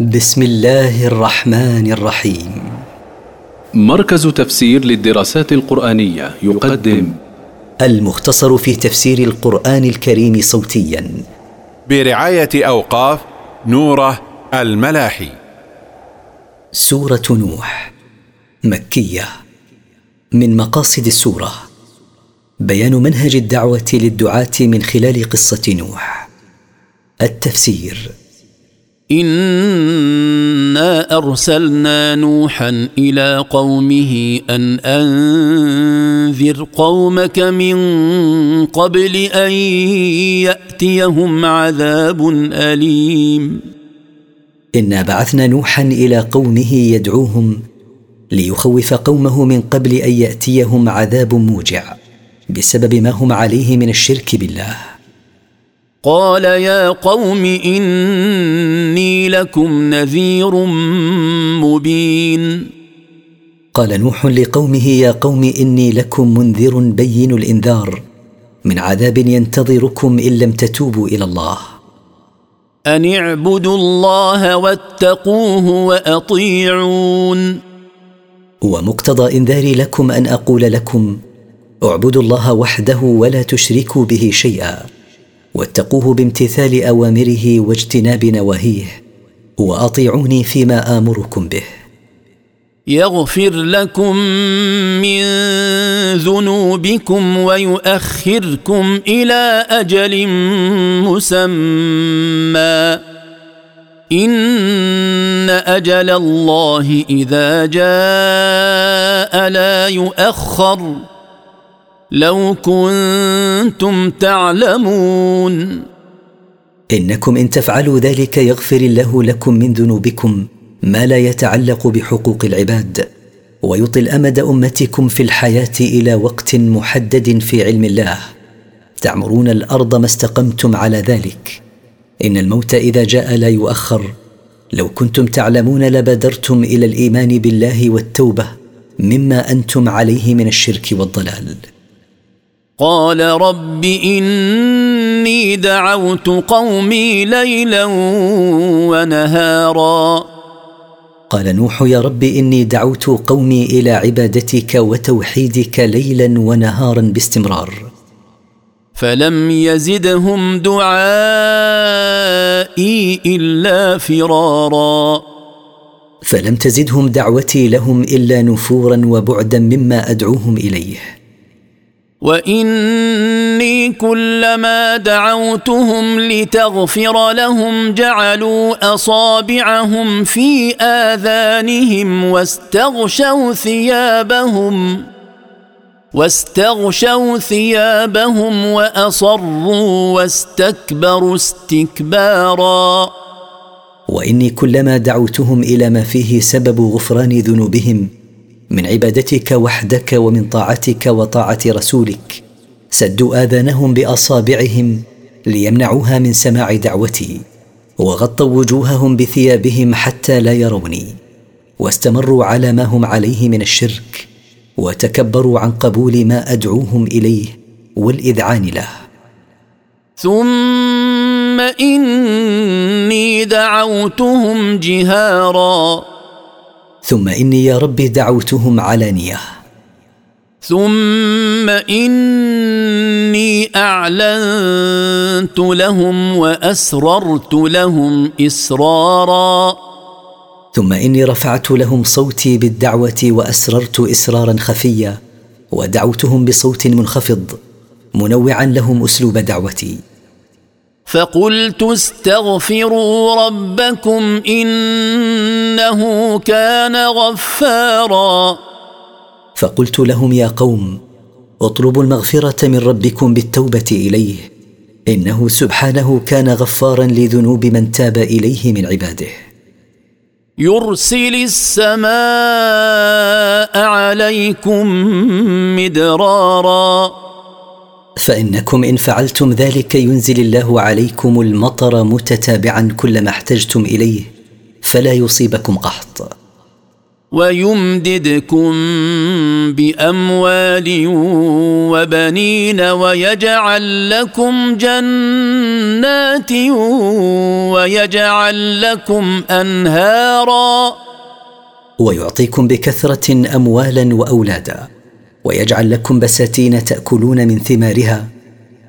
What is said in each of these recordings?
بسم الله الرحمن الرحيم. مركز تفسير للدراسات القرآنية يقدم. المختصر في تفسير القرآن الكريم صوتيا. برعاية أوقاف نوره الملاحي. سورة نوح مكية. من مقاصد السورة بيان منهج الدعوة للدعاة من خلال قصة نوح. التفسير انا ارسلنا نوحا إلى قومه ان انذر قومك من قبل ان ياتيهم عذاب اليم. انا بعثنا نوحا إلى قومه يدعوهم ليخوف قومه من قبل ان ياتيهم عذاب موجع بسبب ما هم عليه من الشرك بالله. قال يا قوم إني لكم نذير مبين. قال نوح لقومه يا قوم إني لكم منذر بين الإنذار من عذاب ينتظركم إن لم تتوبوا إلى الله. أن اعبدوا الله واتقوه وأطيعون. ومقتضى إنذاري لكم أن أقول لكم اعبدوا الله وحده ولا تشركوا به شيئا. واتقوه بامتثال أوامره واجتناب نواهيه وأطيعوني فيما آمركم به. يغفر لكم من ذنوبكم ويؤخركم إلى أجل مسمى. إن أجل الله إذا جاء لا يؤخر. لو كنتم تعلمون. إنكم إن تفعلوا ذلك يغفر الله لكم من ذنوبكم ما لا يتعلق بحقوق العباد ويطل أمد أمتكم في الحياة إلى وقت محدد في علم الله. تعمرون الأرض ما استقمتم على ذلك. إن الموت إذا جاء لا يؤخر. لو كنتم تعلمون لبادرتم إلى الإيمان بالله والتوبة مما أنتم عليه من الشرك والضلال. قال رب إني دعوت قومي ليلا ونهارا. قال نوح يا رب إني دعوت قومي إلى عبادتك وتوحيدك ليلا ونهارا باستمرار. فلم يزدهم دعائي إلا فرارا. فلم تزدهم دعوتي لهم إلا نفورا وبعدا مما أدعوهم إليه. واني كلما دعوتهم لتغفر لهم جعلوا اصابعهم في اذانهم واستغشوا ثيابهم واستغشوا ثيابهم واصروا واستكبروا استكبارا واني كلما دعوتهم إلى ما فيه سبب غفران ذنوبهم من عبادتك وحدك ومن طاعتك وطاعة رسولك. سدوا آذانهم بأصابعهم ليمنعوها من سماع دعوتي وغطوا وجوههم بثيابهم حتى لا يروني. واستمروا على ما هم عليه من الشرك وتكبروا عن قبول ما أدعوهم إليه والإذعان له. ثم إني دعوتهم جهارا ثم إني يا رب دعوتهم علانيه ثم إني أعلنت لهم وأسررت لهم إسرارا. ثم إني رفعت لهم صوتي بالدعوة وأسررت إسرارا خفيا ودعوتهم بصوت منخفض منوعا لهم أسلوب دعوتي. فقلت استغفروا ربكم إنه كان غفارا. فقلت لهم يا قوم اطلبوا المغفرة من ربكم بالتوبة إليه إنه سبحانه كان غفارا لذنوب من تاب إليه من عباده. يرسل السماء عليكم مدرارا. فإنكم إن فعلتم ذلك ينزل الله عليكم المطر متتابعا كلما احتجتم إليه فلا يصيبكم قحط. ويمددكم بأموال وبنين ويجعل لكم جنات ويجعل لكم انهارا. ويعطيكم بكثرة اموالا وأولادا. ويجعل لكم بساتين تأكلون من ثمارها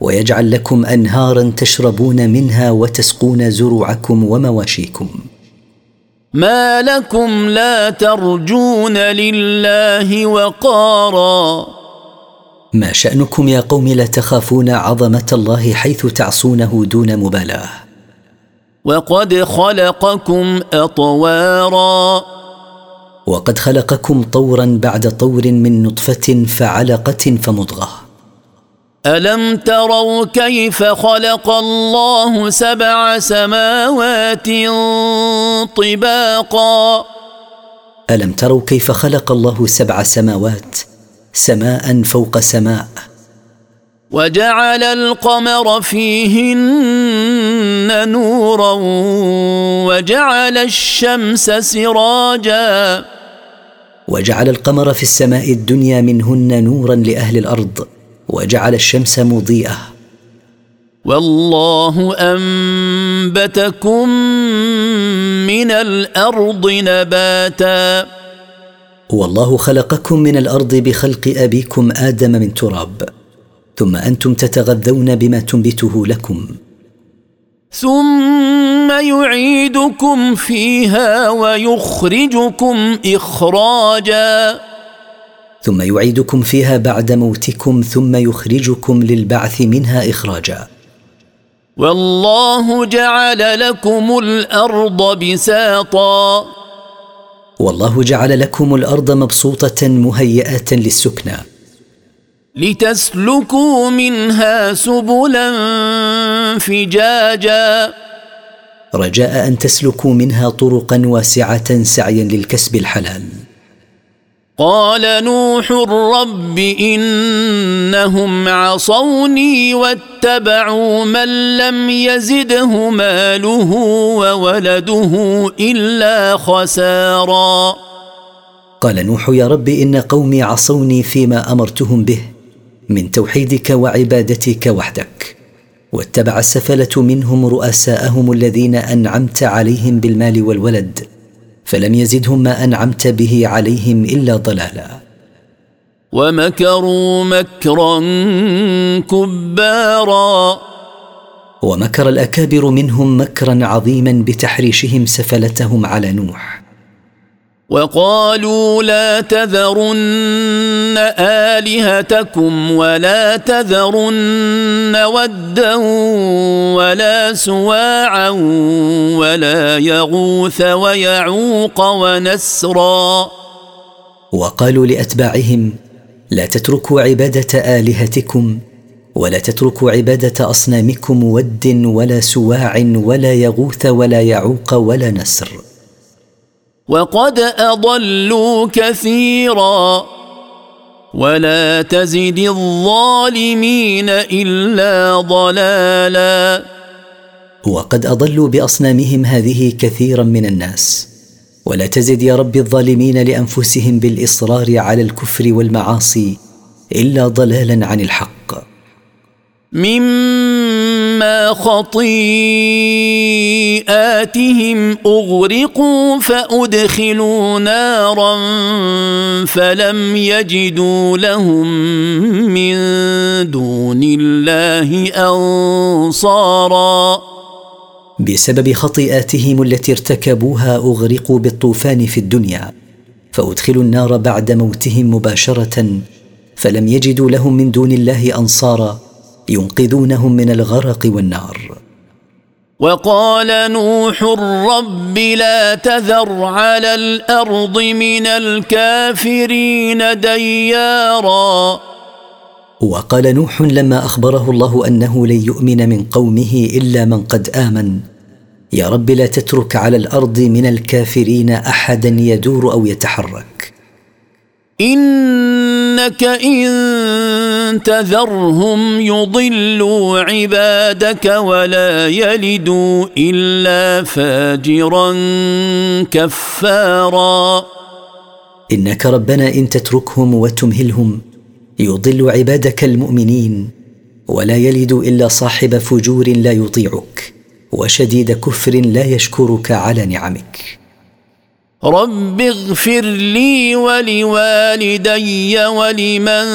ويجعل لكم أنهارا تشربون منها وتسقون زروعكم ومواشيكم. ما لكم لا ترجون لله وقارا. ما شأنكم يا قوم لا تخافون عظمة الله حيث تعصونه دون مبالاة. وقد خلقكم أطوارا. وقد خلقكم طورا بعد طور من نطفة فعلقة فمضغة. ألم تروا كيف خلق الله سبع سماوات طباقا؟ ألم تروا كيف خلق الله سبع سماوات سماء فوق سماء؟ وجعل القمر فيهن نورا وجعل الشمس سراجا. وجعل القمر في السماء الدنيا منهن نورا لأهل الأرض وجعل الشمس مضيئة. والله أنبتكم من الأرض نباتا. والله خلقكم من الأرض بخلق أبيكم آدم من تراب ثم أنتم تتغذون بما تنبته لكم. ثم يعيدكم فيها ويخرجكم إخراجا. ثم يعيدكم فيها بعد موتكم ثم يخرجكم للبعث منها إخراجا. والله جعل لكم الأرض بساطا. والله جعل لكم الأرض مبسوطة مهيئة للسكنى. لتسلكوا منها سبلا فجاجا. رجاء أن تسلكوا منها طرقا واسعة سعيا للكسب الحلال. قال نوح رب إنهم عصوني واتبعوا من لم يزده ماله وولده إلا خسارا. قال نوح يا رب إن قومي عصوني فيما أمرتهم به من توحيدك وعبادتك وحدك. واتبع السفلة منهم رؤساءهم الذين أنعمت عليهم بالمال والولد فلم يزدهم ما أنعمت به عليهم إلا ضلالا. ومكروا مكرا كبارا. ومكر الأكابر منهم مكرا عظيما بتحريشهم سفلتهم على نوح. وقالوا لا تذرن آلهتكم ولا تذرن ودا ولا سواعا ولا يغوث ويعوق ونسرا. وقالوا لأتباعهم لا تتركوا عبادة آلهتكم ولا تتركوا عبادة أصنامكم ود ولا سواع ولا يغوث ولا يعوق ولا نسر. وقد أضلوا كثيرا ولا تزد الظالمين إلا ضلالا. وقد أضلوا بأصنامهم هذه كثيرا من الناس. ولا تزد يا رب الظالمين لأنفسهم بالإصرار على الكفر والمعاصي إلا ضلالا عن الحق. مما خطيئاتهم اغرقوا فادخلوا نارا فلم يجدوا لهم من دون الله انصارا. بسبب خطيئاتهم التي ارتكبوها أغرقوا بالطوفان في الدنيا فأدخلوا النار بعد موتهم مباشرة فلم يجدوا لهم من دون الله أنصارا. ينقذونهم من الغرق والنار. وقال نوح رب لا تذر على الأرض من الكافرين ديارا. وقال نوح لما أخبره الله أنه لن يؤمن من قومه إلا من قد آمن. يا رب لا تترك على الأرض من الكافرين أحدا يدور أو يتحرك. إنك إن تذرهم يضلوا عبادك ولا يلدوا إلا فاجرا كفارا. إنك ربنا إن تتركهم وتمهلهم يضل عبادك المؤمنين ولا يلد إلا صاحب فجور لا يطيعك وشديد كفر لا يشكرك على نعمك. رب اغفر لي ولوالدي ولمن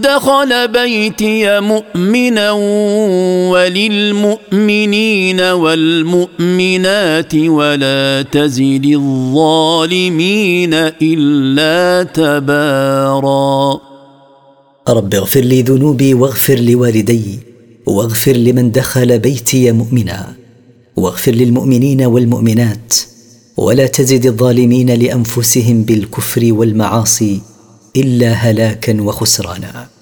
دخل بيتي مؤمنا وللمؤمنين والمؤمنات ولا تزد الظالمين الا تبارا. رب اغفر لي ذنوبي واغفر لوالدي واغفر لمن دخل بيتي مؤمنا واغفر للمؤمنين والمؤمنات ولا تزد الظالمين لأنفسهم بالكفر والمعاصي إلا هلاكا وخسرانا.